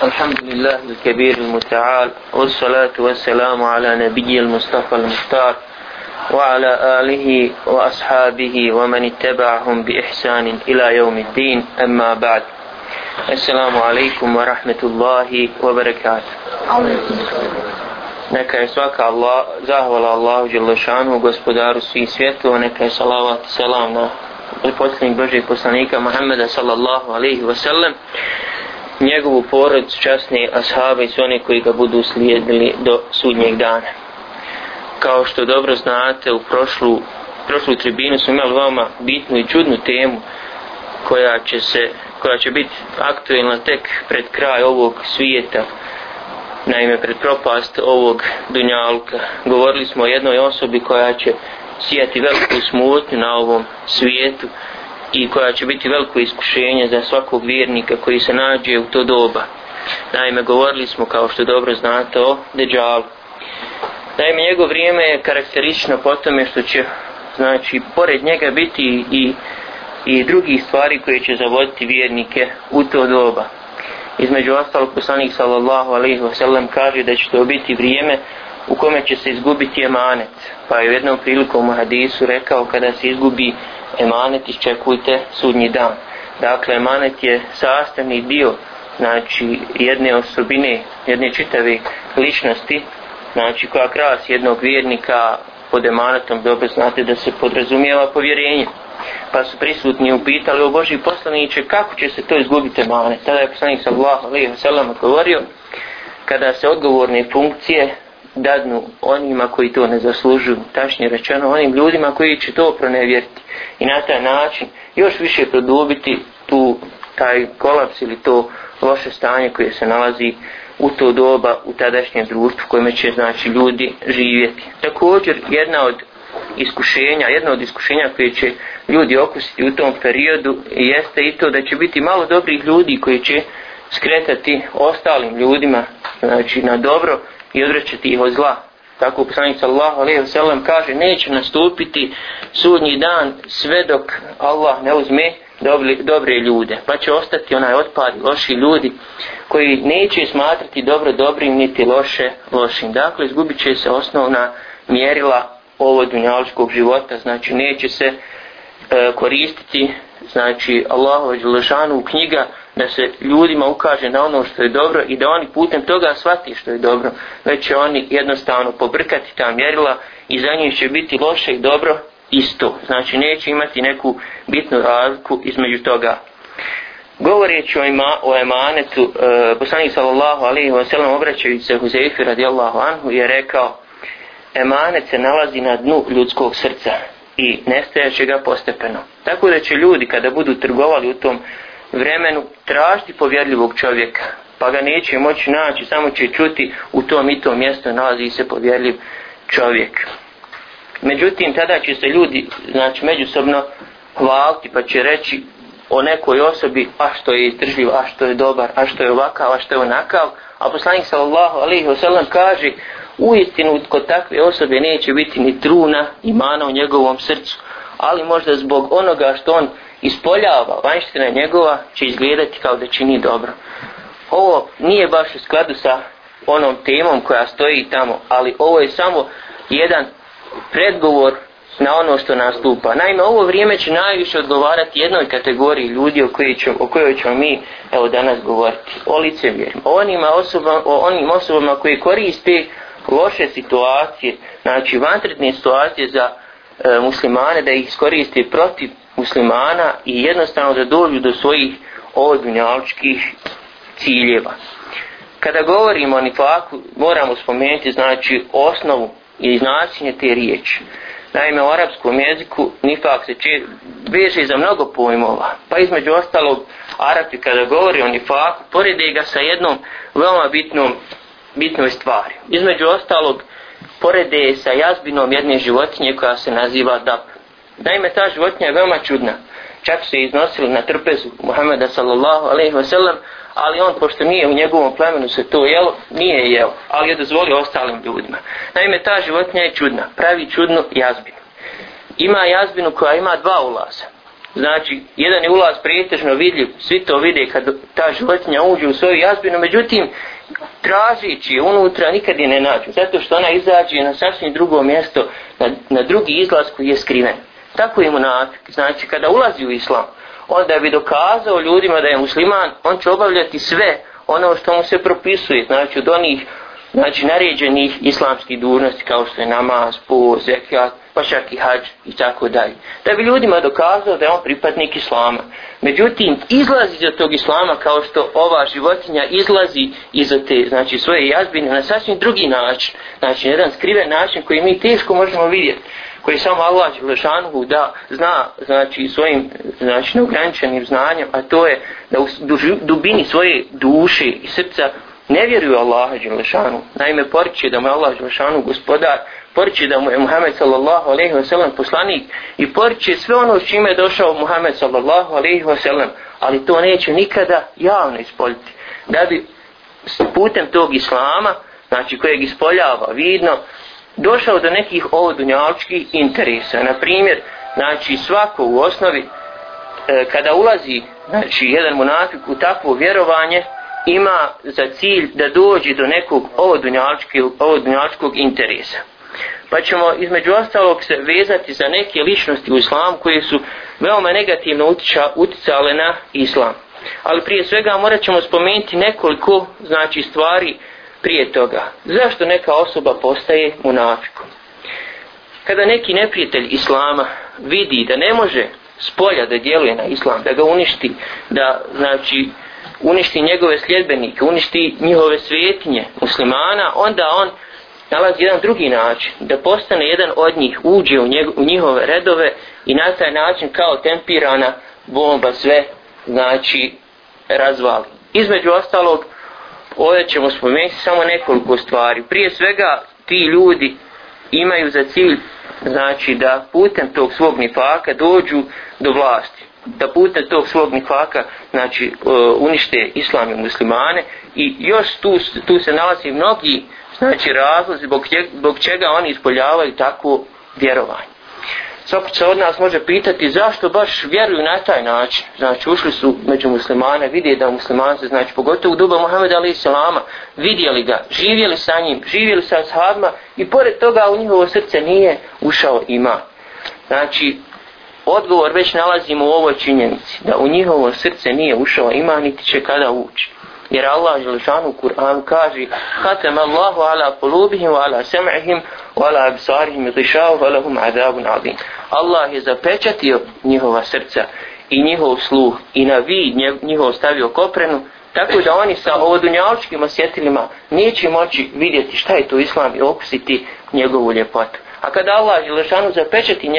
الحمد لله الكبير المتعال والصلاة والسلام على نبي المصطفى المختار وعلى آله وأصحابه ومن اتبعهم بإحسان إلى يوم الدين أما بعد السلام عليكم ورحمة الله وبركاته Neka je svaka Allah, zahvala Allahu Đelešanu, gospodaru svih svjetova, neka je salavat, selam na posljednjeg Božeg poslanika Muhammeda sallallahu alaihi wa sallam njegovu porodicu časni ashabe i su oni koji ga budu slijedili do sudnjeg dana. Kao što dobro znate, u prošlu, prošlu tribinu smo imali veoma bitnu i čudnu temu koja će se koja će biti aktuelna tek pred kraj ovog svijeta. Naime pred propast ovog dunjalka govorili smo o jednoj osobi koja će sijati veliku smutnju na ovom svijetu i koja će biti veliko iskušenje za svakog vjernika koji se nađe u to doba. Naime, govorili smo, kao što dobro znate, o Deđalu. Naime, njegov vrijeme je karakteristično po tome što će, znači, pored njega biti i, i drugi stvari koje će zavoditi vjernike u to doba. Između ostalog, poslanik sallallahu alaihi wasallam kaže da će to biti vrijeme u kome će se izgubiti emanet. Pa je u jednom prilikom u hadisu rekao kada se izgubi emanet iščekujte sudnji dan. Dakle, emanet je sastavni dio znači jedne osobine, jedne čitave ličnosti, znači koja kras jednog vjernika pod emanetom, dobro znate da se podrazumijeva povjerenje. Pa su prisutni upitali o Boži poslaniće kako će se to izgubiti emanet. Tada je poslanik sallallahu alaihi wa sallam odgovorio kada se odgovorne funkcije dadnu onima koji to ne zaslužuju, tačnije rečeno onim ljudima koji će to pronevjeriti i na taj način još više produbiti tu taj kolaps ili to loše stanje koje se nalazi u to doba u tadašnjem društvu kojima će znači ljudi živjeti. Također jedna od iskušenja, jedno od iskušenja koje će ljudi okusiti u tom periodu jeste i to da će biti malo dobrih ljudi koji će skretati ostalim ljudima znači na dobro i odrećati ih od zla. Tako poslanik sallallahu alejhi ve sellem kaže neće nastupiti sudnji dan sve dok Allah ne uzme dobri, dobre ljude. Pa će ostati onaj otpad loši ljudi koji neće smatrati dobro dobrim niti loše lošim. Dakle, izgubit će se osnovna mjerila ovo dunjaličkog života. Znači, neće se e, koristiti znači Allahu dželešanu knjiga da se ljudima ukaže na ono što je dobro i da oni putem toga shvati što je dobro, već će oni jednostavno pobrkati ta mjerila i za njih će biti loše i dobro isto. Znači neće imati neku bitnu razliku između toga. Govoreći o, ima, o emanetu, e, poslanik sallallahu alaihi wa sallam obraćajući se Huzeyfi radijallahu anhu je rekao emanet se nalazi na dnu ljudskog srca i nestajaće ga postepeno. Tako da će ljudi kada budu trgovali u tom vremenu tražiti povjerljivog čovjeka, pa ga neće moći naći, samo će čuti u tom i tom mjestu nalazi se povjerljiv čovjek. Međutim, tada će se ljudi, znači, međusobno hvaliti, pa će reći o nekoj osobi, a što je izdržljiv, a što je dobar, a što je ovakav, a što je onakav, a poslanik sallallahu alaihi wasallam kaže, u istinu kod takve osobe neće biti ni truna imana u njegovom srcu, ali možda zbog onoga što on ispoljava, vanština njegova, će izgledati kao da čini dobro. Ovo nije baš u skladu sa onom temom koja stoji tamo, ali ovo je samo jedan predgovor na ono što nastupa. Naime, ovo vrijeme će najviše odgovarati jednoj kategoriji ljudi o kojoj ćemo, o kojoj ćemo mi evo danas govoriti. O licevjerima. O, onima osobama, o onim osobama koji koriste loše situacije, znači vantretne situacije za e, muslimane da ih iskoriste protiv muslimana i jednostavno da dođu do svojih odunjaličkih ciljeva. Kada govorimo o nifaku, moramo spomenuti znači osnovu i značenje te riječi. Naime, u arapskom jeziku nifak se če, veže za mnogo pojmova. Pa između ostalog, Arapi kada govori o nifaku, porede ga sa jednom veoma bitnom bitnoj stvari. Između ostalog, porede sa jazbinom jedne životinje koja se naziva dap. Naime, ta životinja je veoma čudna. Čak su je iznosili na trpezu Muhammeda sallallahu alaihi wa sallam, ali on, pošto nije u njegovom plemenu se to jelo, nije jeo, ali je dozvolio ostalim ljudima. Naime, ta životinja je čudna, pravi čudnu jazbinu. Ima jazbinu koja ima dva ulaza. znači jedan je ulaz prijetežno vidljiv svi to vide kad ta životinja uđe u svoju jazbinu međutim tražići unutra nikad je ne nađu zato što ona izađe na sasvim drugo mjesto na, na drugi izlaz koji je skriven tako je munafik znači kada ulazi u islam onda bi dokazao ljudima da je musliman on će obavljati sve ono što mu se propisuje znači od onih znači naređenih islamskih dužnosti kao što je namaz, po, zekijat, pa čak i hađ i tako dalje. Da bi ljudima dokazao da je on pripadnik islama. Međutim, izlazi iz tog islama kao što ova životinja izlazi iz te znači, svoje jazbine na sasvim drugi način. Znači, jedan skriven način koji mi teško možemo vidjeti koji samo Allah Đelešanuhu da zna znači svojim znači neograničenim znanjem a to je da u dubini svoje duše i srca ne vjeruju Allaha Đelešanu. Naime, poriče da mu je Allah Đelešanu gospodar, poriče da mu je Muhammed sallallahu alaihi wa sallam poslanik i poriče sve ono s čime je došao Muhammed sallallahu alaihi wa sallam, ali to neće nikada javno ispoljiti. Da bi putem tog islama, znači kojeg ispoljava vidno, došao do nekih ovodunjalčkih interesa. Na primjer, znači svako u osnovi, e, kada ulazi znači, jedan monafik u takvo vjerovanje, ima za cilj da dođe do nekog ovodunjačkog interesa. Pa ćemo između ostalog se vezati za neke ličnosti u islamu koje su veoma negativno utiča, uticale na islam. Ali prije svega morat ćemo spomenuti nekoliko znači stvari prije toga. Zašto neka osoba postaje munafikom? Kada neki neprijatelj islama vidi da ne može s polja da djeluje na islam, da ga uništi, da znači uništi njegove sljedbenike, uništi njihove svetinje muslimana, onda on nalazi jedan drugi način, da postane jedan od njih, uđe u, njeg, u njihove redove i na taj način kao tempirana bomba sve, znači, razvali. Između ostalog, ovdje ćemo spomenuti samo nekoliko stvari. Prije svega, ti ljudi imaju za cilj, znači, da putem tog svog nifaka dođu do vlasti. Da putem tog svog nifaka znači e, unište islam i muslimane. I još tu, tu se nalazi mnogi znači razlozi zbog, zbog čega oni ispoljavaju takvo vjerovanje svako će od nas može pitati zašto baš vjeruju na taj način. Znači ušli su među muslimane vidje da muslimanci znači pogotovo u duba Muhammed Ali Selama, vidjeli ga, živjeli sa njim živjeli sa sahabima i pored toga u njihovo srce nije ušao ima. Znači odgovor već nalazimo u ovoj činjenici da u njihovo srce nije ušao ima niti će kada ući jer Allah Želešanu u Kur'anu kaže Hatem Allahu ala polubihim wa ala sem'ihim wa ala absarihim i ghišavu wa lahum adabun adim Allah je zapečatio njihova srca i njihov sluh i na vid njihov stavio koprenu tako da oni sa ovodunjaličkim osjetilima neće moći vidjeti šta je to islam i okusiti njegovu ljepotu A kada Allah Želešanu zapečati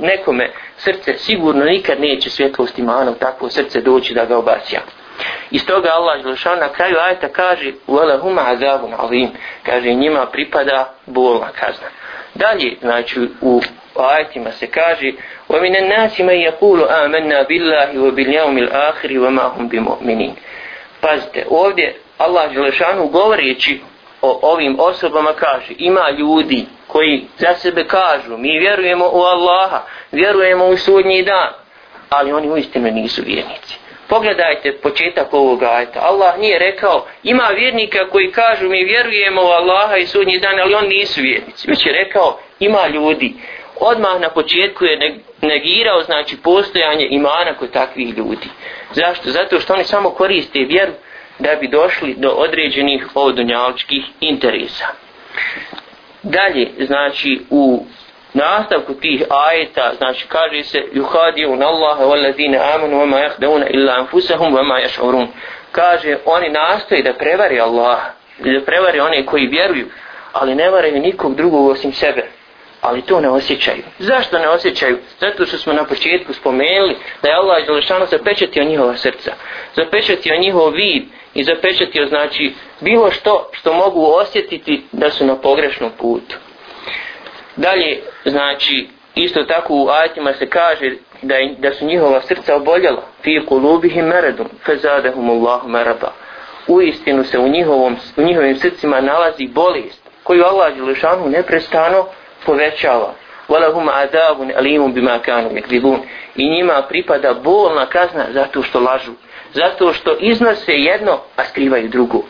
nekome srce, sigurno nikad neće svjetlost imana u takvo srce doći da ga obasja. Iz toga Allah Želešanu na kraju ajeta kaže Uvele huma azabun alim. Kaže njima pripada bolna kazna. Dalje, znači u ajetima se kaže وَمِنَ النَّاسِ مَنْ يَقُولُ آمَنَّا بِاللَّهِ وَبِالْيَوْمِ الْآخِرِ وَمَا هُمْ بِمُؤْمِنِينَ Pazite, ovdje Allah Želešanu govoreći o ovim osobama kaže ima ljudi koji za sebe kažu mi vjerujemo u Allaha vjerujemo u sudnji dan ali oni u istinu nisu vjernici pogledajte početak ovog ajta Allah nije rekao ima vjernika koji kažu mi vjerujemo u Allaha i sudnji dan ali oni nisu vjernici već je rekao ima ljudi odmah na početku je negirao znači postojanje imana kod takvih ljudi zašto? zato što oni samo koriste vjeru da bi došli do određenih odunjalčkih interesa. Dalje, znači, u nastavku tih ajeta, znači, kaže se yuhadijun Allaha wallazina amanu wama jahdevuna illa anfusahum wama yash'urun. Kaže, oni nastoje da prevari Allaha, da prevari one koji vjeruju, ali ne varaju nikog drugog osim sebe ali to ne osjećaju. Zašto ne osjećaju? Zato što smo na početku spomenuli da je Allah Đelešanu zapečatio njihova srca, zapečatio njihov vid i zapečatio znači bilo što što mogu osjetiti da su na pogrešnom putu. Dalje, znači, isto tako u ajetima se kaže da, da su njihova srca oboljela fi kulubihim meredum fezadehum Allahu meraba. U istinu se u, njihovom, u njihovim srcima nalazi bolest koju Allah Đelešanu neprestano povećava. وَلَهُمْ عَذَابٌ أَلِيمٌ بِمَا كَانُوا يَكْذِبُونَ I njima pripada bolna kazna zato što lažu. Zato što iznose jedno, a skrivaju drugo.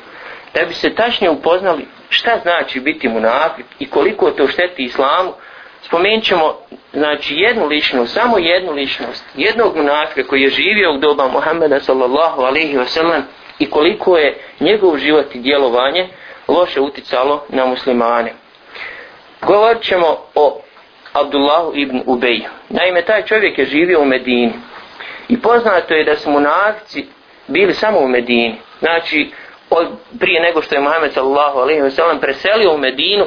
Da bi se tačnije upoznali šta znači biti munafik i koliko to šteti islamu, spomenut ćemo znači, jednu ličnost, samo jednu ličnost, jednog munafika koji je živio u doba Muhammeda sallallahu alaihi wa i koliko je njegov život i djelovanje loše uticalo na muslimane. Govorit ćemo o Abdullahu ibn Ubej. Naime, taj čovjek je živio u Medini. I poznato je da su munafici bili samo u Medini. Znači, od, prije nego što je Muhammed sallallahu alaihi wasallam preselio u Medinu,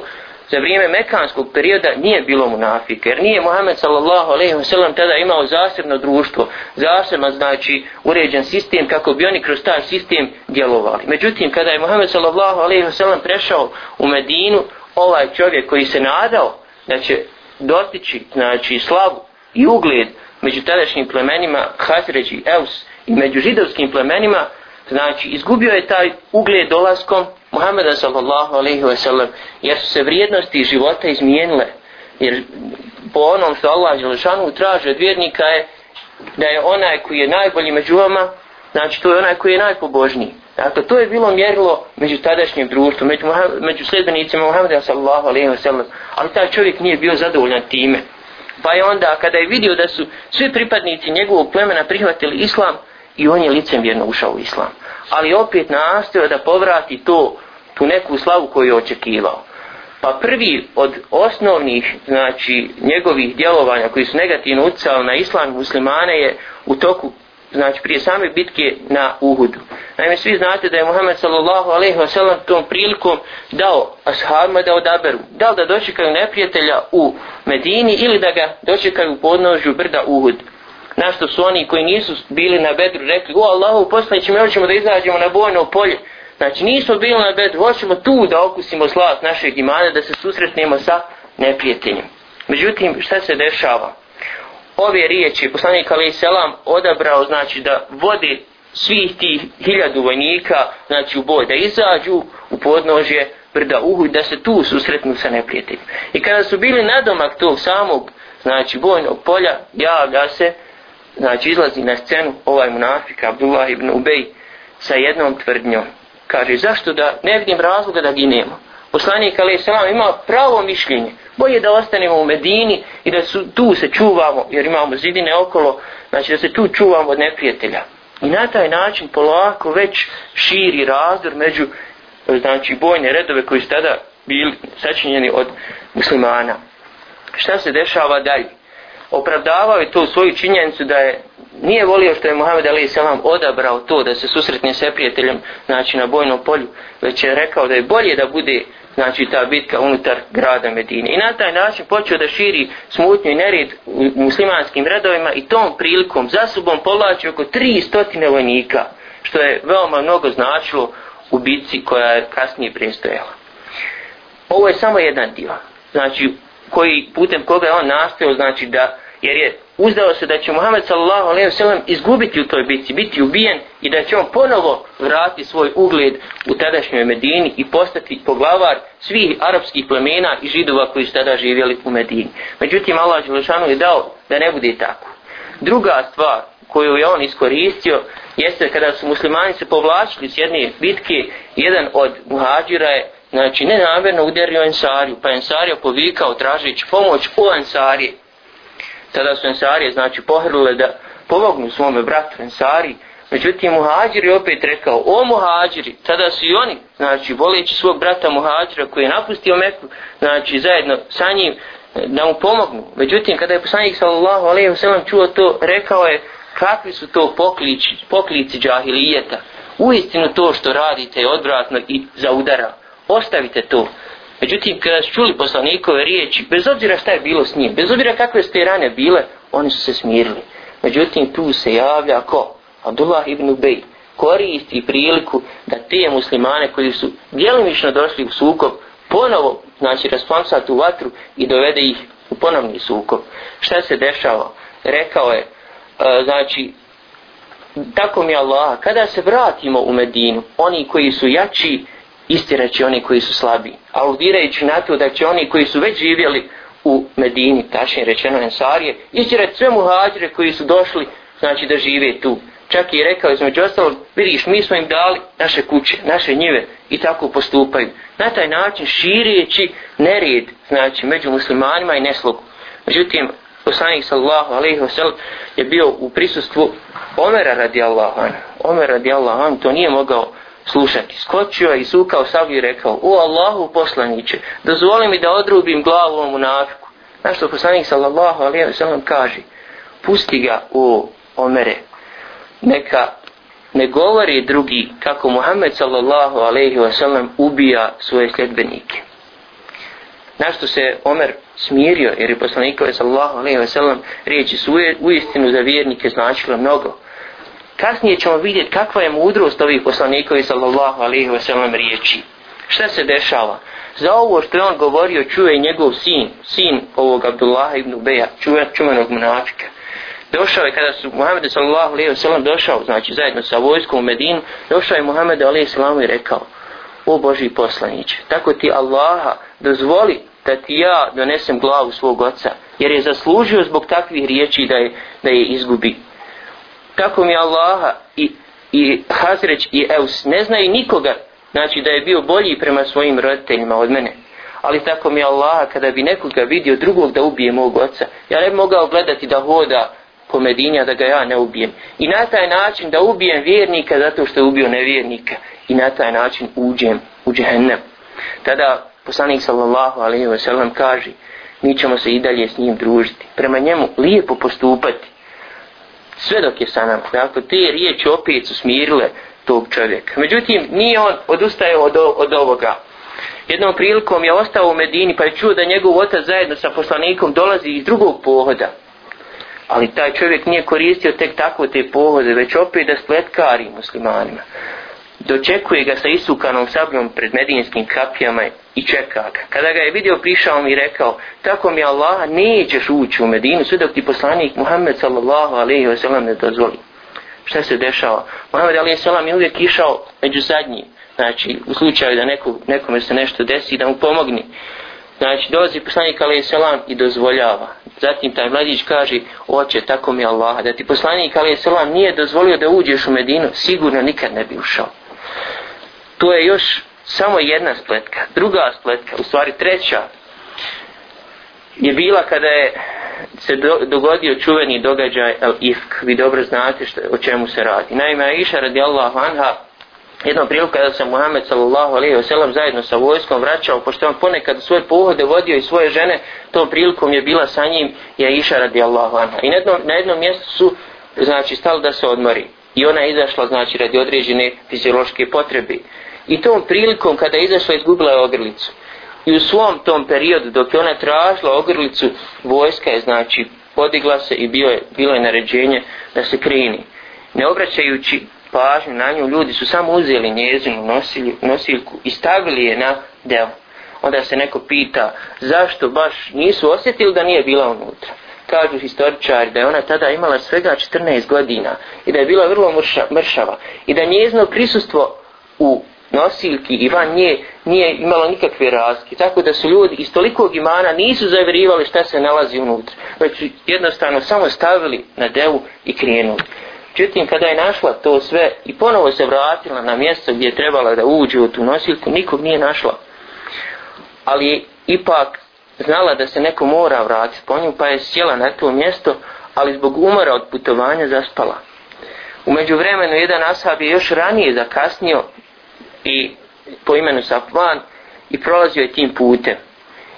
za vrijeme mekanskog perioda nije bilo munafika, jer nije Muhammed sallallahu alaihi wasallam tada imao zasebno društvo, zasebno znači uređen sistem kako bi oni kroz taj sistem djelovali. Međutim, kada je Muhammed sallallahu alaihi wasallam prešao u Medinu, ovaj čovjek koji se nadao da će dostići znači slavu i ugled među tadašnjim plemenima Hazređi, Eus i među židovskim plemenima znači izgubio je taj ugled dolaskom Muhammeda sallallahu alaihi wa sallam jer su se vrijednosti života izmijenile jer po onom što Allah Želešanu traže od vjernika je da je onaj koji je najbolji među vama znači to je onaj koji je najpobožniji Dakle, to je bilo mjerilo među tadašnjim društvom, među, među sljedbenicima Muhammeda sallallahu alaihi wa sallam. Ali taj čovjek nije bio zadovoljan time. Pa je onda, kada je vidio da su svi pripadnici njegovog plemena prihvatili islam, i on je licem vjerno ušao u islam. Ali opet nastavio da povrati to, tu neku slavu koju je očekivao. Pa prvi od osnovnih, znači, njegovih djelovanja koji su negativno utjecali na islam muslimane je u toku znači prije same bitke na Uhudu. Naime, svi znate da je Muhammed sallallahu alaihi wa sallam tom prilikom dao ashabima da odaberu. Da li da dočekaju neprijatelja u Medini ili da ga dočekaju u podnožju brda Uhud. Našto su oni koji nisu bili na bedru rekli, o Allahu, poslanići mi hoćemo da izađemo na bojno polje. Znači nismo bili na bedru, hoćemo tu da okusimo slat našeg imana, da se susretnemo sa neprijateljem. Međutim, šta se dešava? ove riječi poslanik Ali Selam odabrao znači da vodi svih tih hiljadu vojnika znači u boj da izađu u podnožje brda Uhud da se tu susretnu sa neprijateljima. I kada su bili nadomak tog samog znači bojnog polja javlja se znači izlazi na scenu ovaj munafik Abdullah ibn Ubej sa jednom tvrdnjom. Kaže zašto da ne vidim razloga da ginemo. Poslanik Ali salam ima pravo mišljenje bolje da ostanemo u Medini i da su, tu se čuvamo, jer imamo zidine okolo, znači da se tu čuvamo od neprijatelja. I na taj način polako već širi razdor među znači bojne redove koji su tada bili sačinjeni od muslimana. Šta se dešava dalje? Opravdavao je to svoju činjenicu da je nije volio što je Muhammed Ali Selam odabrao to da se susretne sa prijateljem znači na bojnom polju, već je rekao da je bolje da bude znači ta bitka unutar grada Medine. I na taj način počeo da širi smutnju i nered u muslimanskim redovima i tom prilikom za sobom povlači oko 300 vojnika, što je veoma mnogo značilo u bitci koja je kasnije prestojala. Ovo je samo jedan dio, znači koji putem koga je on nastao, znači da jer je uzdao se da će Muhammed sallallahu alejhi ve sellem izgubiti u toj bitci, biti ubijen i da će on ponovo vratiti svoj ugled u tadašnjoj Medini i postati poglavar svih arapskih plemena i židova koji su tada živjeli u Medini. Međutim, Allah Đelešanu je dao da ne bude tako. Druga stvar koju je on iskoristio jeste kada su muslimani se povlačili s jedne bitke, jedan od muhađira je znači nenamjerno udario Ensariju, pa Ensarija povikao tražeći pomoć u Ensarije tada su Ensarije znači pohrlile da pomognu svome bratu Ensari. Međutim Muhađir je opet rekao o Muhađiri, tada su i oni znači voleći svog brata Muhađira koji je napustio Meku znači zajedno sa njim da mu pomognu. Međutim kada je poslanik sallallahu alaihi wa sallam čuo to rekao je kakvi su to pokliči, poklici džahilijeta? Uistinu to što radite je odvratno i zaudara. ostavite to. Međutim, kada su čuli poslanikove riječi, bez obzira šta je bilo s njim, bez obzira kakve ste rane bile, oni su se smirili. Međutim, tu se javlja ko? Abdullah ibn Ubej koristi priliku da te muslimane koji su djelimično došli u sukob, ponovo, znači, rasplansati u vatru i dovede ih u ponovni sukob. Šta se dešava? Rekao je, e, znači, tako mi Allah, kada se vratimo u Medinu, oni koji su jači, istiraći oni koji su slabi. Aludirajući na to da će oni koji su već živjeli u Medini, tačnije rečeno Ensarije, istjerati sve muhađire koji su došli, znači da žive tu. Čak i rekao između ostalog, vidiš, mi smo im dali naše kuće, naše njive i tako postupaju. Na taj način širijeći nered, znači među muslimanima i neslogu. Međutim, poslanik sallallahu alaihi wa sallam je bio u prisustvu Omera radi Allahan. Omer radi Allahan to nije mogao slušati. Skočio je i sukao sablju i rekao, o Allahu poslaniće, dozvoli mi da odrubim glavu ovom munafiku. Znaš što poslanik sallallahu alaihi sallam kaže, pusti ga u Omere, neka ne govori drugi kako Muhammed sallallahu alaihi ve sellem ubija svoje sljedbenike. Našto se Omer smirio, jer je poslanikove sallallahu alaihi ve sellem riječi su u istinu za vjernike značilo mnogo. Kasnije ćemo vidjeti kakva je mudrost ovih poslanikovi sallallahu alaihi wa sallam riječi. Šta se dešava? Za ovo što je on govorio čuje njegov sin, sin ovog Abdullah ibn Ubeja, čuvenog munafika došao je kada su Muhammed sallallahu alejhi ve sellem došao znači zajedno sa vojskom u Medinu došao je Muhammed alejhi sallam i rekao o Boži poslaniće, tako ti Allaha dozvoli da ti ja donesem glavu svog oca jer je zaslužio zbog takvih riječi da je da je izgubi tako mi Allaha i i Hazreć i Eus ne znaju nikoga znači da je bio bolji prema svojim roditeljima od mene ali tako mi Allaha kada bi nekoga vidio drugog da ubije mog oca ja ne bi mogao gledati da hoda po Medinja da ga ja ne ubijem. I na taj način da ubijem vjernika zato što je ubio nevjernika. I na taj način uđem u džehennem. Tada poslanik sallallahu alaihi wa sallam kaže mi ćemo se i dalje s njim družiti. Prema njemu lijepo postupati. Sve dok je sa nama. Dakle, te riječi opet su smirile tog čovjeka. Međutim, nije on odustaje od, od ovoga. Jednom prilikom je ostao u Medini pa je čuo da njegov otac zajedno sa poslanikom dolazi iz drugog pohoda ali taj čovjek nije koristio tek tako te pohode, već opet da spletkari muslimanima. Dočekuje ga sa isukanom sabljom pred medinskim kapijama i čeka ga. Kada ga je vidio, prišao mi i rekao, tako mi Allah, nećeš ući u Medinu, sve dok ti poslanik Muhammed sallallahu alaihi wa sallam ne dozvoli. Šta se dešava? Muhammed alaihi wa sallam je uvijek išao među zadnjim. Znači, u slučaju da neko, nekome se nešto desi, da mu pomogni. Znači, dolazi poslanik alaihi wa sallam i dozvoljava. Zatim taj mladić kaže, oče, tako mi Allah, da ti poslanik Ali Selam nije dozvolio da uđeš u Medinu, sigurno nikad ne bi ušao. To je još samo jedna spletka. Druga spletka, u stvari treća, je bila kada je se do, dogodio čuveni događaj El Ifk. Vi dobro znate što, o čemu se radi. Naime, Aisha radijallahu anha jednom priliku kada se Muhammed sallallahu alejhi ve sellem zajedno sa vojskom vraćao pošto on ponekad svoje pohode vodio i svoje žene tom prilikom je bila sa njim je Aisha radijallahu anha i na jednom, na jednom mjestu su znači stalo da se odmori i ona je izašla znači radi određene fiziološke potrebe i tom prilikom kada je izašla izgubila je ogrlicu i u svom tom periodu dok je ona tražila ogrlicu vojska je znači podigla se i bio je, bilo je naređenje da se krini. ne obraćajući pažnju na nju, ljudi su samo uzeli njezinu nosilju, nosiljku i stavili je na deo. Onda se neko pita zašto baš nisu osjetili da nije bila unutra. Kažu historičari da je ona tada imala svega 14 godina i da je bila vrlo mrša, mršava i da njezino prisustvo u nosiljki i van nje nije imalo nikakve razlike. Tako da su ljudi iz tolikog imana nisu zavirivali šta se nalazi unutra. Već jednostavno samo stavili na devu i krenuli. Međutim, kada je našla to sve i ponovo se vratila na mjesto gdje je trebala da uđe u tu nosiljku, nikog nije našla. Ali je ipak znala da se neko mora vratiti po nju, pa je sjela na to mjesto, ali zbog umora od putovanja zaspala. Umeđu vremenu jedan ashab je još ranije zakasnio i po imenu Safvan i prolazio je tim putem.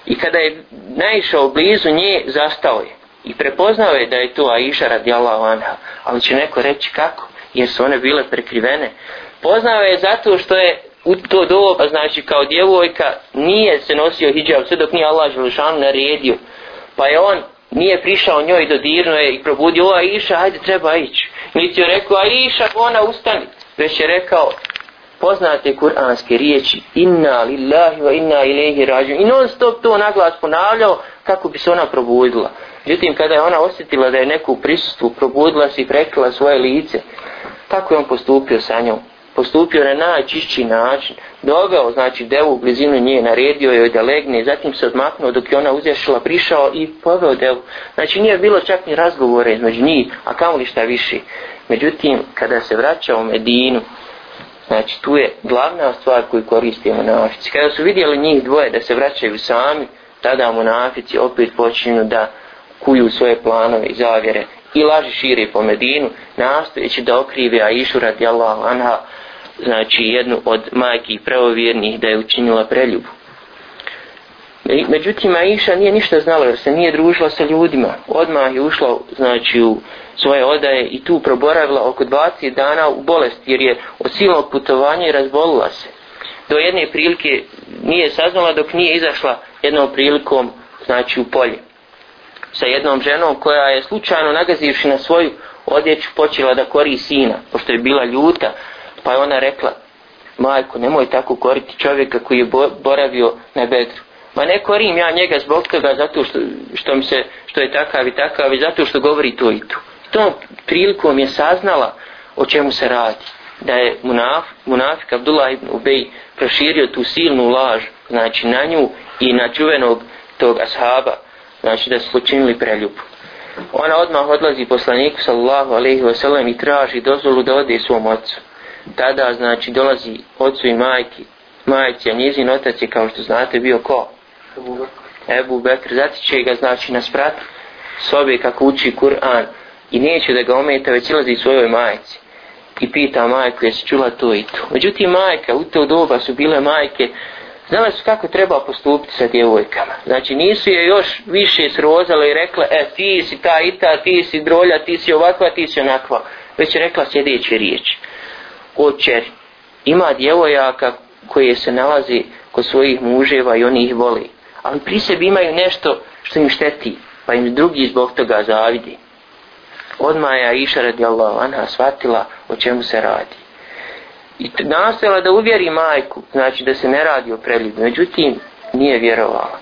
I kada je naišao blizu nje, zastao je i prepoznao je da je to Aisha radijallahu anha, ali će neko reći kako, jer su one bile prekrivene. Poznao je zato što je u to doba, pa znači kao djevojka, nije se nosio hijab sve dok nije Allah Želešan naredio. Pa je on nije prišao njoj do dirno je i probudio, o Aisha, ajde treba ići. Niti je rekao, Aisha, ona ustani. Već je rekao, poznate kuranske riječi, inna lillahi wa inna ilaihi rađu. I non stop to naglas ponavljao kako bi se ona probudila. Međutim, kada je ona osjetila da je neku prisustvu, probudila se i prekrila svoje lice, tako je on postupio sa njom. postupio na najčišći način, doveo, znači, devu u blizinu nje, naredio joj da legne, zatim se odmaknuo dok je ona uzješila, prišao i poveo devu. Znači, nije bilo čak ni razgovore između njih, a kamo li šta više. Međutim, kada se vraća u Medinu, znači, tu je glavna stvar koju koriste monafici. Kada su vidjeli njih dvoje da se vraćaju sami, tada monafici opet počinju da kuju svoje planove i zavjere i laži šire po Medinu, nastojeći da okrive Aishu radijallahu anha, znači jednu od majki pravovjernih da je učinila preljubu. Međutim, Aisha nije ništa znala jer se nije družila sa ljudima. Odmah je ušla znači, u svoje odaje i tu proboravila oko 20 dana u bolest jer je od silnog putovanja i razbolila se. Do jedne prilike nije saznala dok nije izašla jednom prilikom znači u polje sa jednom ženom koja je slučajno nagazivši na svoju odjeću počela da kori sina, pošto je bila ljuta, pa je ona rekla, majko, nemoj tako koriti čovjeka koji je boravio na bedru. Ma ne korim ja njega zbog toga zato što, što, mi se, što je takav i takav i zato što govori to i to. Tom prilikom je saznala o čemu se radi. Da je munaf, munafik Abdullah ibn Ubej proširio tu silnu laž, znači na nju i na čuvenog tog ashaba, znači da su počinili preljubu. Ona odmah odlazi poslaniku sallallahu alaihi wa sallam i traži dozvolu da ode svom ocu. Tada znači dolazi ocu i majki, majci, a njezin otac je kao što znate bio ko? Ebu Bekr. Zatiče ga znači na sprat sobe kako uči Kur'an i neće da ga ometa već ilazi svojoj majici i pita majku jesi čula to i to. Međutim majka, u to doba su bile majke Znala su kako treba postupiti sa djevojkama. Znači nisu je još više srozale i rekla, e ti si ta i ta, ti si drolja, ti si ovakva, ti si onakva. Već je rekla sljedeće riječi. Očer, ima djevojaka koje se nalazi kod svojih muževa i oni ih voli. Ali pri sebi imaju nešto što im šteti, pa im drugi zbog toga zavidi. Odmah je Aisha radijallahu anha shvatila o čemu se radi i nastojala da uvjeri majku, znači da se ne radi o preljubi, međutim nije vjerovala.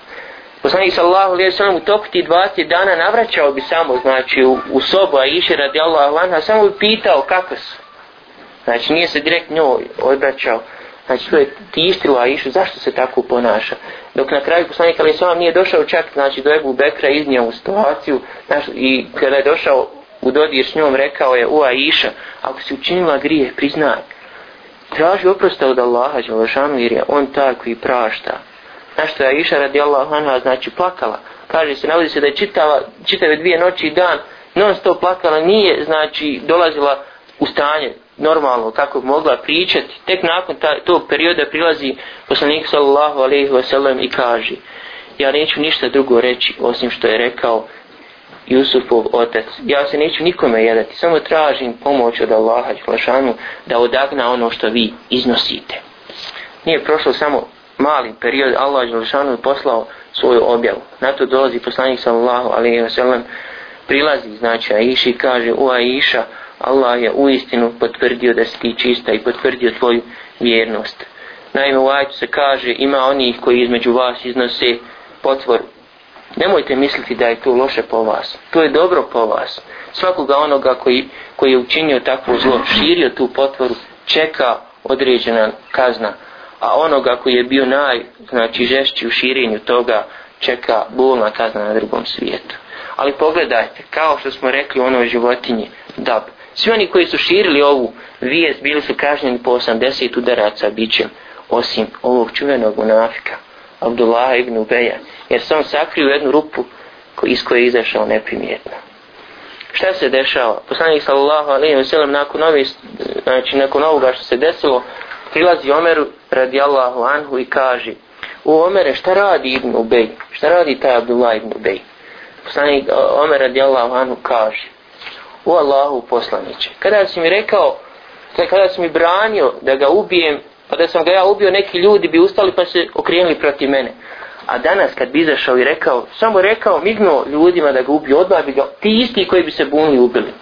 Poslanik sallahu alaihi sallam u toku ti 20 dana navraćao bi samo, znači u, u sobu, a radijallahu anha, samo bi pitao kako su. Znači nije se direkt njoj odbraćao, znači to je tištilo Aishu, zašto se tako ponaša. Dok na kraju poslanik Ali Sala nije došao čak, znači do Ebu Bekra iznio u situaciju, znaš, i kada je došao u dodir s njom, rekao je, u Aisha, ako si učinila grije, priznaj, traži oprosta od Allaha Đelešanu jer je on taj koji prašta. Nešto je Aisha radi Allah anha znači plakala. Kaže se, navodi se da je čitava, čitave dvije noći i dan non stop plakala, nije znači dolazila u stanje normalno kako bi mogla pričati. Tek nakon ta, tog perioda prilazi poslanik sallallahu alaihi wasallam i kaže ja neću ništa drugo reći osim što je rekao Jusufov otac. Ja se neću nikome jedati, samo tražim pomoć od Allaha Đelešanu da odagna ono što vi iznosite. Nije prošlo samo mali period, Allah Đelešanu je poslao svoju objavu. Na to dolazi poslanik sallallahu alaihi wasallam prilazi, znači Aisha i kaže, u Aisha, Allah je uistinu potvrdio da si ti čista i potvrdio tvoju vjernost. Naime, u ajtu se kaže, ima onih koji između vas iznose potvor Nemojte misliti da je to loše po vas. To je dobro po vas. Svakoga onoga koji, koji je učinio takvo zlo, širio tu potvoru, čeka određena kazna. A onoga koji je bio naj, znači žešći u širenju toga, čeka bolna kazna na drugom svijetu. Ali pogledajte, kao što smo rekli u onoj životinji, dab. Svi oni koji su širili ovu vijest bili su kažnjeni po 80 udaraca bićem, osim ovog čuvenog munafika, Abdullah ibn Ubeja, jer se on sakrio jednu rupu iz koje je izašao neprimjetno. Šta se dešava? Poslanik sallallahu alaihi wa sallam nakon, ovi, znači, nakon ovoga što se desilo, prilazi Omeru radijallahu anhu i kaže U Omere šta radi Ibn Ubej? Šta radi taj Abdullah Ibn Ubej? Poslanik Omer radijallahu anhu kaže U Allahu poslaniće. Kada si mi rekao, kada si mi branio da ga ubijem, pa da sam ga ja ubio, neki ljudi bi ustali pa se okrenuli protiv mene. A danas kad bi izašao i rekao, samo rekao, mignuo ljudima da ga ubiju, odmah bi ga, ti isti koji bi se bunili ubili.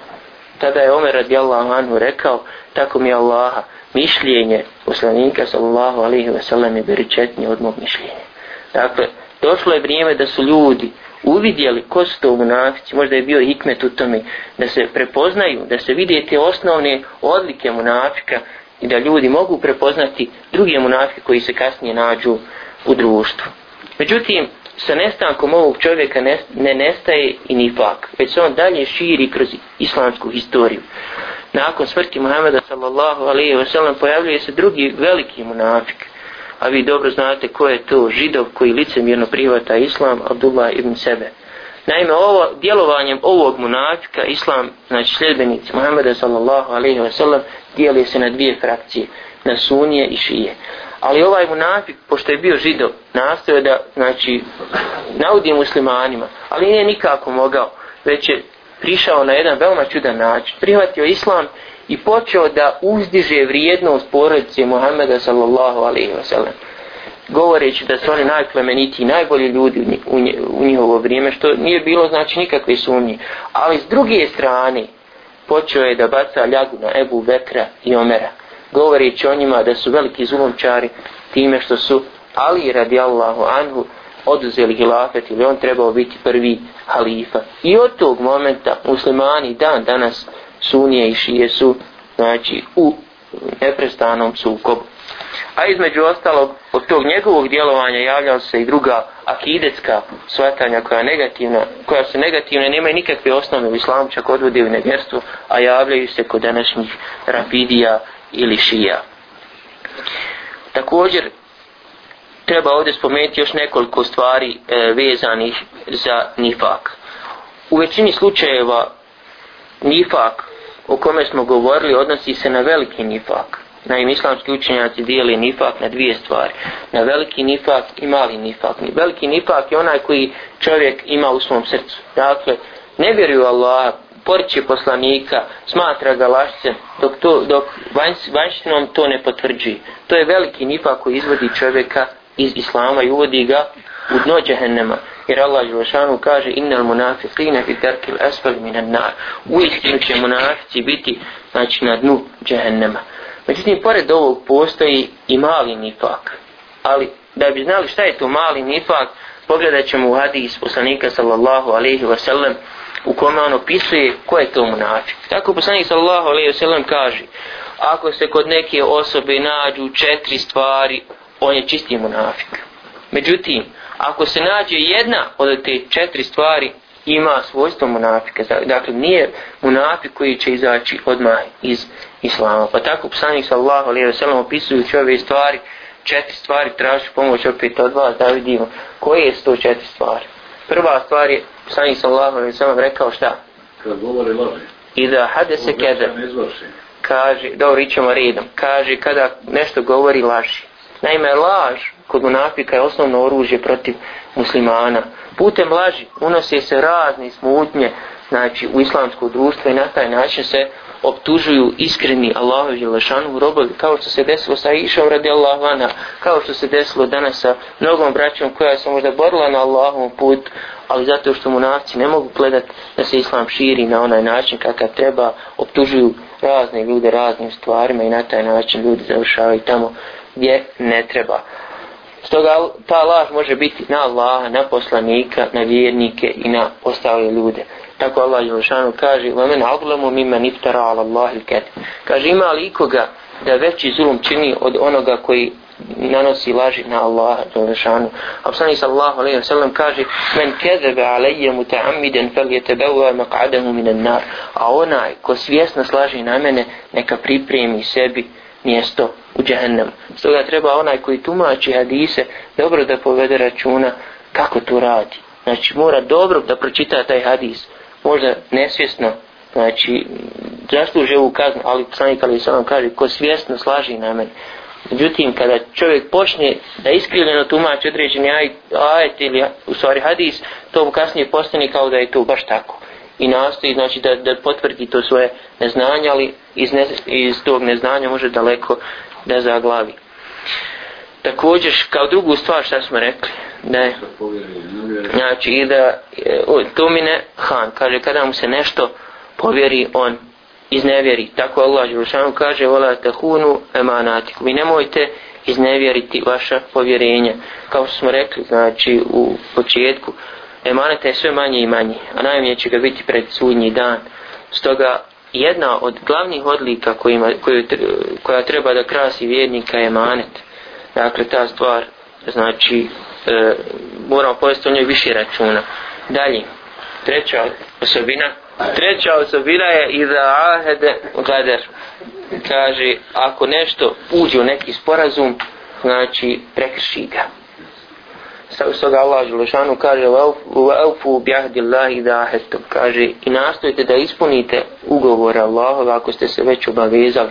Tada je Omer radijallahu anhu rekao, tako mi je Allaha, mišljenje poslanika sallallahu alaihi wa sallam je beričetnije od mog mišljenja. Dakle, došlo je vrijeme da su ljudi uvidjeli ko su to munafici, možda je bio hikmet u tome, da se prepoznaju, da se vide te osnovne odlike munafika i da ljudi mogu prepoznati druge munafike koji se kasnije nađu u društvu. Međutim, sa nestankom ovog čovjeka ne, ne nestaje i ni pak, već se on dalje širi kroz islamsku historiju. Nakon smrti Muhammeda sallallahu alaihi wa sallam pojavljuje se drugi veliki munafik, a vi dobro znate ko je to židov koji licemjerno prihvata islam, Abdullah ibn Sebe. Naime, ovo, djelovanjem ovog munafika, islam, znači sljedbenici Muhammeda sallallahu alaihi wa sallam, dijeli se na dvije frakcije, na sunije i šije. Ali ovaj munafik, pošto je bio židov, nastoje da, znači, naudi muslimanima, ali nije nikako mogao, već je prišao na jedan veoma čudan način. Prihvatio islam i počeo da uzdiže vrijednost porodice Muhammeda sallallahu alaihi wa sallam govoreći da su oni najplemenitiji, najbolji ljudi u, u njihovo vrijeme, što nije bilo znači nikakve sumnje. Ali s druge strane, počeo je da baca ljagu na Ebu Bekra i Omera, govoreći o njima da su veliki zulomčari time što su Ali radijallahu anhu oduzeli hilafet ili on trebao biti prvi halifa. I od tog momenta muslimani dan danas sunije i šije su znači u neprestanom sukobu. A između ostalog, od tog njegovog djelovanja javljao se i druga akidetska svatanja koja, negativna, koja su negativne, nemaju nikakve osnove u islamu, čak odvode u nevjerstvu, a javljaju se kod današnjih rapidija ili šija. Također, treba ovdje spomenuti još nekoliko stvari e, vezanih za nifak. U većini slučajeva nifak o kome smo govorili odnosi se na veliki nifak. Naime, islamski učenjaci dijeli nifak na dvije stvari. Na veliki nifak i mali nifak. Veliki nifak je onaj koji čovjek ima u svom srcu. Dakle, ne vjeruju Allah, porči poslanika, smatra ga lašce, dok, to, dok vanjštinom to ne potvrđuje. To je veliki nifak koji izvodi čovjeka iz Islama i uvodi ga u dno džehennema. Jer Allah Đelšanu kaže innal munafiqina fi darkil asfal minan nar. U istinu će munafici biti znači, na dnu džehennema. Međutim, pored ovog postoji i mali nifak. Ali, da bi znali šta je to mali nifak, pogledat ćemo u hadis poslanika sallallahu alaihi wa sallam u kome on opisuje ko je to munafik. Tako poslanik sallallahu alaihi wa sallam kaže ako se kod neke osobe nađu četiri stvari, on je čisti munafik. Međutim, ako se nađe jedna od te četiri stvari, ima svojstvo munafika. Dakle, nije munafik koji će izaći odmah iz islama. Pa tako psanik sallahu alaihi wa sallam opisujući ove stvari, četiri stvari traži pomoć opet od vas da vidimo koje su to četiri stvari. Prva stvar je psanik sallahu alaihi wa sallam rekao šta? Kad govori laži. I da hade se keda. Kaže, dobro, ićemo redom. Kaže, kada nešto govori laži. Naime, laž kod munafika je osnovno oružje protiv muslimana. Putem laži unose se razne smutnje znači, u islamsko društvo i na taj način se optužuju iskreni Allahu i Želešanu robovi, kao što se desilo sa Išom radi Allahvana, kao što se desilo danas sa mnogom braćom koja se možda borila na Allahovom put, ali zato što munafci ne mogu gledati da se Islam širi na onaj način kakav treba, optužuju razne ljude raznim stvarima i na taj način ljudi završavaju tamo gdje ne treba. Stoga ta laž može biti na Allaha, na poslanika, na vjernike i na ostale ljude. Tako Allah Jelšanu kaže وَمَنْ عَظْلَمُ مِمَّنْ اِفْتَرَا عَلَى اللَّهِ الْكَدِ Kaže ima li ikoga da veći zulum čini od onoga koji nanosi laži na Allaha Jelšanu. A psani sallahu alaihi wa sallam kaže Men kezebe alaije muta'amiden fel je tebeva maq'adamu minan nar. A onaj ko svjesno slaži na mene neka pripremi sebi mjesto u džahennemu. Stoga treba onaj koji tumači hadise dobro da povede računa kako to radi. Znači mora dobro da pročita taj hadis. Možda nesvjesno, znači zasluže ovu kaznu, ali poslanik ali sam kaže ko svjesno slaži na meni. Međutim, kada čovjek počne da iskrivljeno tumači određeni ajet ili u stvari hadis, to mu kasnije postane kao da je to baš tako i nastoji znači da, da potvrdi to svoje neznanje, ali iz, ne, iz tog neznanja može daleko da zaglavi. Također, kao drugu stvar šta smo rekli, ne, znači i da to mi ne, Han, kaže kada mu se nešto povjeri, on iznevjeri. Tako Allah Đelšanu kaže, vola tahunu emanatiku. Vi nemojte iznevjeriti vaša povjerenja. Kao što smo rekli, znači u početku, emaneta je sve manje i manje, a najmanje će ga biti pred sudnji dan. Stoga jedna od glavnih odlika kojima, koju, koja treba da krasi vjernika je manet. Dakle, ta stvar, znači, e, moramo povesti o njoj više računa. Dalje, treća osobina, treća osobina je i da ahede gader. Kaže, ako nešto uđe u neki sporazum, znači, prekrši ga stoga Allah Želešanu kaže وَأَوْفُوا بِعْهْدِ اللَّهِ دَاهَتُمْ kaže i nastojite da ispunite ugovor Allahova ako ste se već obavezali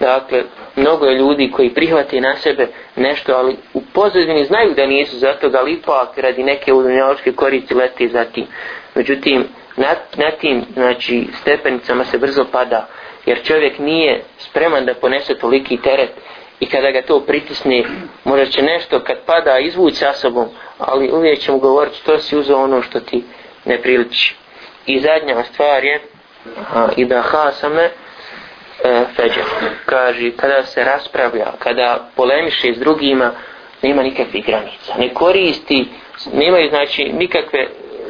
dakle mnogo je ljudi koji prihvate na sebe nešto ali u pozadini znaju da nisu za to ali ipak radi neke udunjaločke korici leti za tim međutim na, na tim znači stepenicama se brzo pada jer čovjek nije spreman da ponese toliki teret i kada ga to pritisne možda će nešto kad pada izvući sa sobom ali uvijek će mu govoriti što si uzao ono što ti ne priliči i zadnja stvar je a, i da hasame e, feđer. kaže kada se raspravlja kada polemiše s drugima nema nikakvih granica ne koristi nemaju znači nikakve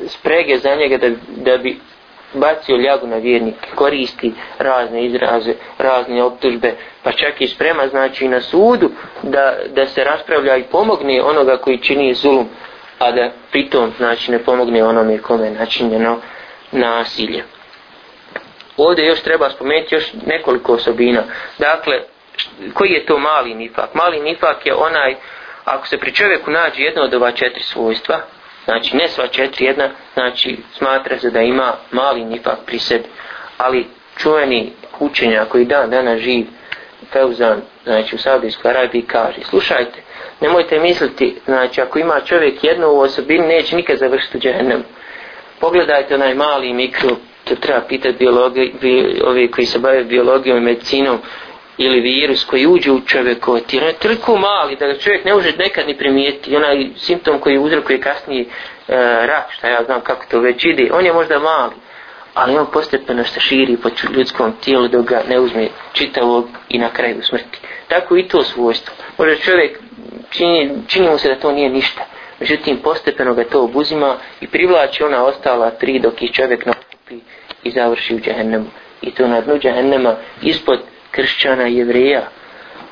sprege za njega da, da bi bacio ljagu na vjernike, koristi razne izraze, razne optužbe, pa čak i sprema znači na sudu da, da se raspravlja i pomogne onoga koji čini zulum, a da pritom znači ne pomogne onome kome je načinjeno nasilje. Ovdje još treba spomenuti još nekoliko osobina. Dakle, koji je to mali nifak? Mali nifak je onaj, ako se pri čovjeku nađe jedno od ova četiri svojstva, znači ne sva četiri jedna, znači smatra se da ima mali nifak pri sebi, ali čuveni učenja koji dan dana živ, Feuzan, znači u Saudijskoj Arabiji kaže, slušajte, nemojte misliti, znači ako ima čovjek jednu u osobini, neće nikad završiti u džehennem. Pogledajte onaj mali mikro, to treba pitati biologi, bi, ovi koji se bave biologijom i medicinom, ili virus koji uđe u čovjekovo tijelo, ono je toliko mali da ga čovjek ne može nekad ni primijeti. Onaj simptom koji uzrokuje kasnije e, rak, šta ja znam kako to već ide, on je možda mali, ali on postepeno se širi po ljudskom tijelu dok ga ne uzme čitavog i na kraju smrti. Tako i to svojstvo. Možda čovjek čini, čini mu se da to nije ništa. Međutim, postepeno ga to obuzima i privlači ona ostala tri dok ih čovjek nakupi i završi u džahennemu. I to na dnu džahennema ispod kršćana i jevreja.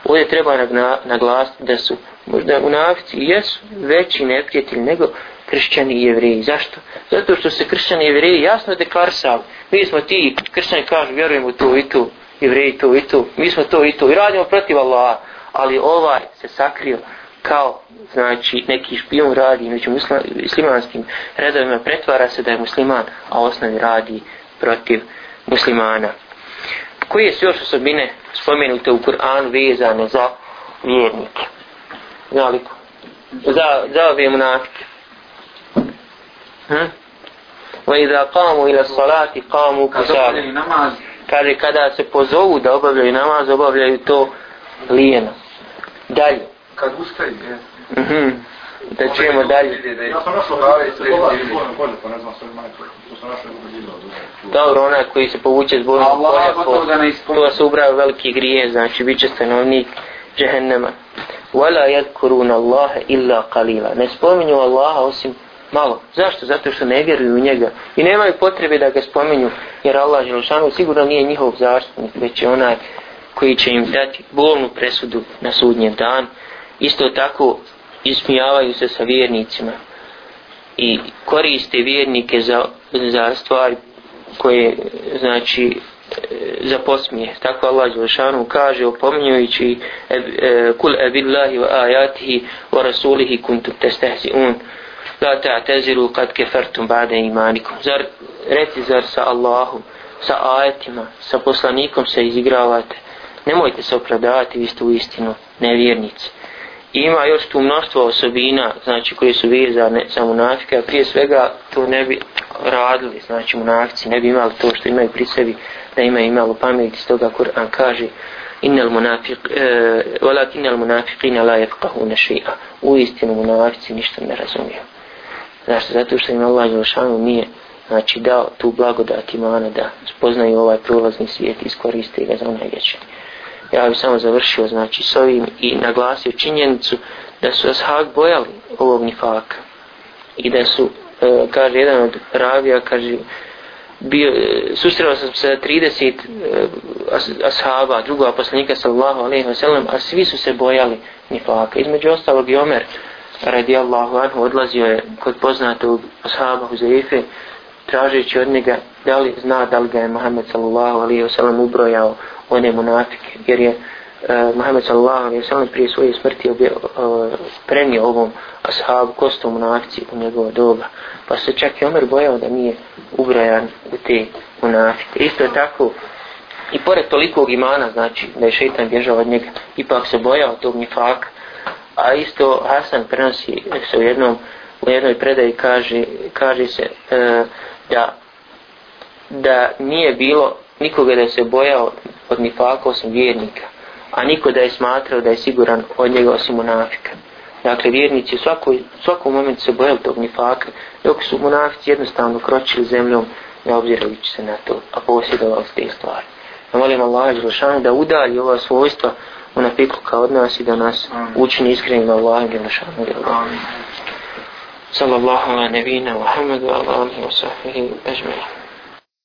Ovdje treba naglasiti da su možda u navici jesu veći neprijatelji nego kršćani i jevreji. Zašto? Zato što se kršćani i jevreji jasno deklarisali. Mi smo ti, kršćani kažu, vjerujemo to i to, jevreji to i to, mi smo to i to i radimo protiv Allaha. Ali ovaj se sakrio kao znači neki špijun radi među muslimanskim redovima pretvara se da je musliman a osnovi radi protiv muslimana koje su još osobine spomenute u Kur'anu vezane za vjernike? Znali ko za, za ove munafike. Hm? idha qamu ila salati qamu kusali. kaže kada se pozovu da obavljaju namaz obavljaju to lijeno. Dalje. Kad ustaju mhm da čujemo dalje. Ja sam našao glave i pa ne znam sve manje, to sam našao. Dobro, onaj koji se povuče zbog polja, po, to se ubrao veliki grije, znači bit će stanovnik džehennema. Wala yadkuruna Allaha illa qalila. Ne spominju Allaha osim malo. Zašto? Zato što ne vjeruju u njega. I nemaju potrebe da ga spominju, jer Allah Želšanu sigurno nije njihov zaštitnik, već je onaj koji će im dati bolnu presudu na sudnjem dan. Isto tako ismijavaju se sa vjernicima i koriste vjernike za, za stvari koje znači e, za posmije. Tako Allah Đelšanu kaže opominjujući e, e, kul ebillahi wa ajatihi wa rasulihi kuntum testehzi un la ta'taziru kad kefertum bade imanikum. Zar, reci zar sa Allahom, sa ajetima, sa poslanikom se izigravate. Nemojte se opravdavati, vi ste u istinu nevjernici ima još tu mnoštvo osobina znači koje su vezane za munafike a prije svega to ne bi radili znači munafici ne bi imali to što imaju pri sebi da imaju imalo pameti stoga Kur'an kaže innal munafiq e, walakin al munafiqina la yafqahuna shay'a. U istinu munafici ništa ne razumiju. Znači zato što im Allah dželešanu nije znači dao tu blagodat imana da spoznaju ovaj prolazni svijet i iskoriste ga za onaj vječni ja bih samo završio znači s ovim i naglasio činjenicu da su ashab bojali ovog nifaka i da su e, kaže jedan od ravija kaže bio, e, susreo sam se 30 e, as, ashaba, drugog poslanika sallallahu alaihi wasallam, a svi su se bojali nifaka. Između ostalog i Omer radijallahu anhu odlazio je kod poznatog ashaba Huzaife tražeći od njega da li zna da li ga je Muhammed sallallahu alaihi wa sallam ubrojao one munafike jer je uh, Muhammed sallallahu alaihi wa sallam prije svoje smrti obje, uh, prenio ovom ashabu kostom munafici u njegovo doba. Pa se čak i Omer bojao da nije ubrojan u te munafike isto je tako i pored tolikog imana znači da je šeitan bježao od njega ipak se bojao tog nifaka. A isto Hasan prenosi se u jednom u jednoj predaji kaže kaže se e, da da nije bilo nikoga da se bojao od nifaka osim vjernika a niko da je smatrao da je siguran od njega osim munafika. Dakle vjernici u svakoj, svakom momentu se bojali tog nifaka dok su munafici jednostavno kročili zemljom ne obzirajući se na to a posjedovali te stvari. Ja molim Allah da udalji ova svojstva munafikluk od nas i da nas učini iskrenim Allahom i našanu Sallallahu ala nebina Muhammedu ala alihi wa sahbihi ajma'in